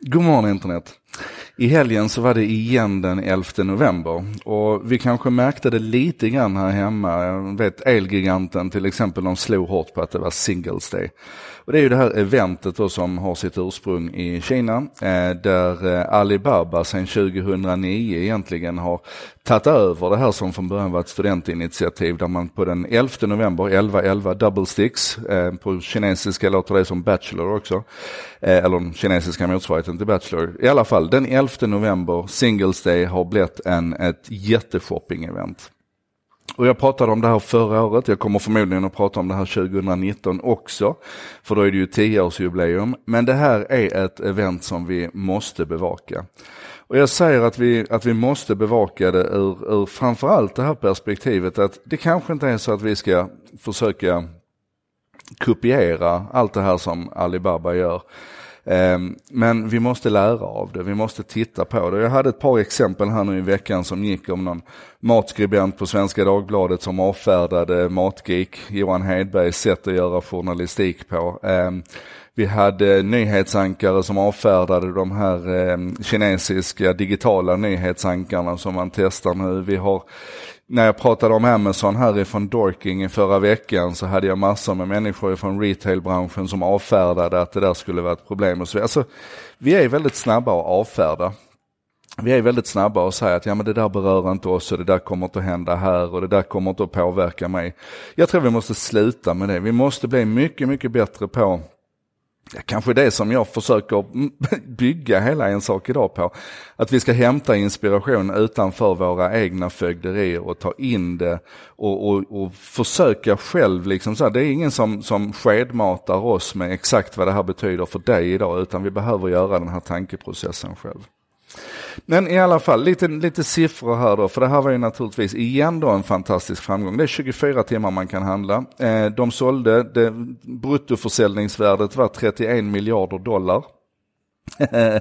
God morgon internet! I helgen så var det igen den 11 november och vi kanske märkte det lite grann här hemma. Jag vet Elgiganten till exempel, de slog hårt på att det var Singles Day. Och det är ju det här eventet då som har sitt ursprung i Kina, eh, där eh, Alibaba sedan 2009 egentligen har tagit över det här som från början var ett studentinitiativ där man på den 11 november, 11-11, double sticks, eh, på kinesiska låter det som Bachelor också, eller den kinesiska motsvarigheten till Bachelor. I alla fall, den 11 november, Singles Day, har blivit en, ett jätteshopping-event. Och jag pratade om det här förra året, jag kommer förmodligen att prata om det här 2019 också, för då är det ju 10-årsjubileum. Men det här är ett event som vi måste bevaka. Och jag säger att vi, att vi måste bevaka det ur, ur framförallt det här perspektivet att det kanske inte är så att vi ska försöka kopiera allt det här som Alibaba gör. Ehm, men vi måste lära av det, vi måste titta på det. Jag hade ett par exempel här nu i veckan som gick om någon matskribent på Svenska Dagbladet som avfärdade Matgeek, Johan Hedbergs sätt att göra journalistik på. Ehm, vi hade nyhetsankare som avfärdade de här ehm, kinesiska digitala nyhetsankarna som man testar nu. Vi har när jag pratade om Amazon härifrån Dorking i förra veckan så hade jag massor med människor från retailbranschen som avfärdade att det där skulle vara ett problem. Och så. Alltså, vi är väldigt snabba att avfärda. Vi är väldigt snabba att säga att ja, men det där berör inte oss och det där kommer inte att hända här och det där kommer inte att påverka mig. Jag tror vi måste sluta med det. Vi måste bli mycket, mycket bättre på kanske det som jag försöker bygga hela en sak idag på. Att vi ska hämta inspiration utanför våra egna fögderier och ta in det och, och, och försöka själv. Liksom så här, det är ingen som, som skedmatar oss med exakt vad det här betyder för dig idag utan vi behöver göra den här tankeprocessen själv. Men i alla fall, lite, lite siffror här då, för det här var ju naturligtvis igen då en fantastisk framgång. Det är 24 timmar man kan handla. Eh, de sålde, det, bruttoförsäljningsvärdet var 31 miljarder dollar.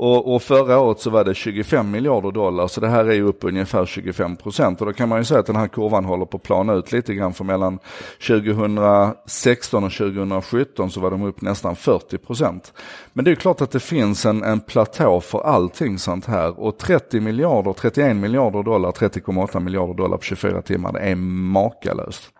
och, och, förra året så var det 25 miljarder dollar, så det här är ju upp ungefär 25 procent. Och då kan man ju säga att den här kurvan håller på att plana ut lite grann, för mellan 2016 och 2017 så var de upp nästan 40 procent. Men det är klart att det finns en, en platå för allting sånt här. Och 30 miljarder, 31 miljarder dollar, 30,8 miljarder dollar på 24 timmar, det är makalöst.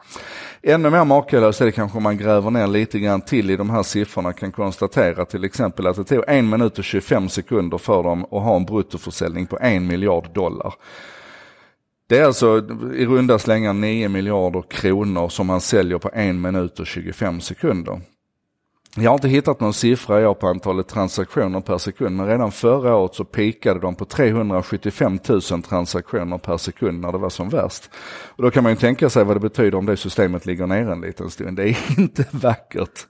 Ännu mer makalöst är det kanske om man gräver ner lite grann till i de här siffrorna kan konstatera till exempel att det tog en minut och 25 sekunder för dem att ha en bruttoförsäljning på en miljard dollar. Det är alltså i runda slängar 9 miljarder kronor som man säljer på en minut och 25 sekunder. Jag har inte hittat någon siffra jag på antalet transaktioner per sekund, men redan förra året så pikade de på 375 000 transaktioner per sekund när det var som värst. Och då kan man ju tänka sig vad det betyder om det systemet ligger ner en liten stund. Det är inte vackert.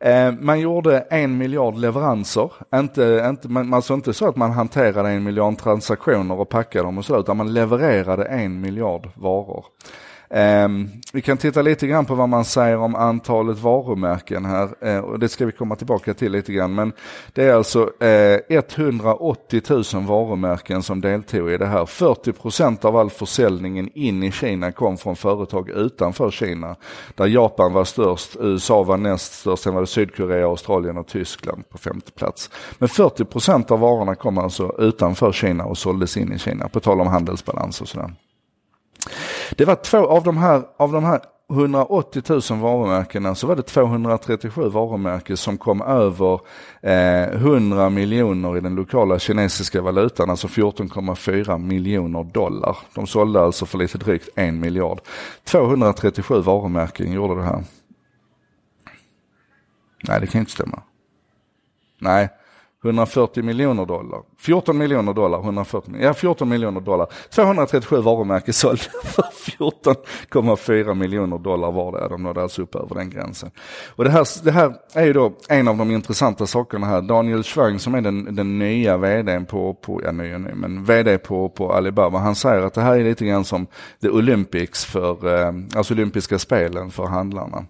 Eh, man gjorde en miljard leveranser, inte, inte, man, alltså inte så att man hanterade en miljard transaktioner och packade dem och så, utan man levererade en miljard varor. Um, vi kan titta lite grann på vad man säger om antalet varumärken här uh, och det ska vi komma tillbaka till lite grann. Men det är alltså uh, 180 000 varumärken som deltog i det här. 40 procent av all försäljningen in i Kina kom från företag utanför Kina. Där Japan var störst, USA var näst störst, sen var det Sydkorea, Australien och Tyskland på femte plats. Men 40 procent av varorna kom alltså utanför Kina och såldes in i Kina, på tal om handelsbalans och sådär. Det var två av de här, av de här 180 000 varumärkena så var det 237 varumärken som kom över eh, 100 miljoner i den lokala kinesiska valutan, alltså 14,4 miljoner dollar. De sålde alltså för lite drygt en miljard. 237 varumärken gjorde det här. Nej, det kan inte stämma. Nej, 140 miljoner dollar. 14 miljoner dollar, 140 ja 14 miljoner dollar. 237 varumärken sålda för 14,4 miljoner dollar var det. De nådde alltså upp över den gränsen. Och det här, det här är ju då en av de intressanta sakerna här. Daniel Schwang som är den, den nya vdn på, på, ja nya ny, men vd på, på Alibaba. Han säger att det här är lite grann som the Olympics för, eh, alltså olympiska spelen för handlarna.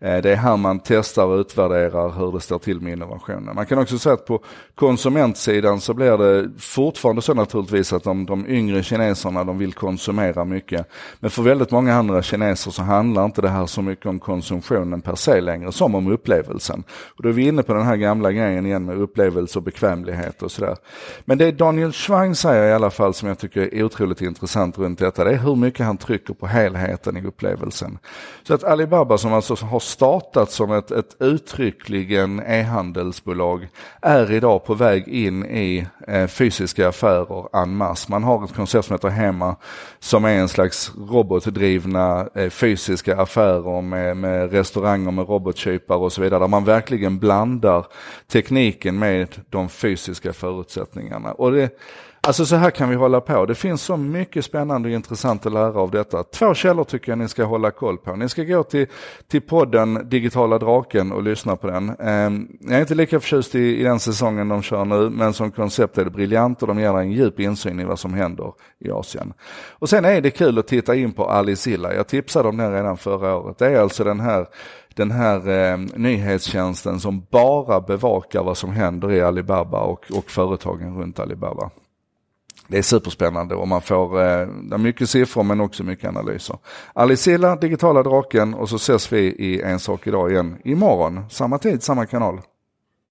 Eh, det är här man testar och utvärderar hur det står till med innovationen. Man kan också säga att på konsumentsidan så blir det fortfarande så naturligtvis att de, de yngre kineserna de vill konsumera mycket. Men för väldigt många andra kineser så handlar inte det här så mycket om konsumtionen per se längre som om upplevelsen. Och då är vi inne på den här gamla grejen igen med upplevelse och bekvämlighet och sådär. Men det Daniel Schwang säger i alla fall som jag tycker är otroligt intressant runt detta, det är hur mycket han trycker på helheten i upplevelsen. Så att Alibaba som alltså har startat som ett, ett uttryckligen e-handelsbolag är idag på väg in i eh, fysiska affärer en masse. Man har ett koncept som heter Hemma som är en slags robotdrivna eh, fysiska affärer med, med restauranger med robotköpare och så vidare där man verkligen blandar tekniken med de fysiska förutsättningarna. Och det, Alltså så här kan vi hålla på. Det finns så mycket spännande och intressant att lära av detta. Två källor tycker jag ni ska hålla koll på. Ni ska gå till, till podden Digitala Draken och lyssna på den. Ehm, jag är inte lika förtjust i, i den säsongen de kör nu, men som koncept är det briljant och de ger en djup insyn i vad som händer i Asien. Och sen är det kul att titta in på Alicilla. Jag tipsade om den redan förra året. Det är alltså den här den här eh, nyhetstjänsten som bara bevakar vad som händer i Alibaba och, och företagen runt Alibaba. Det är superspännande och man får eh, mycket siffror men också mycket analyser. Alicilla, Digitala Draken och så ses vi i En sak idag igen imorgon. Samma tid, samma kanal.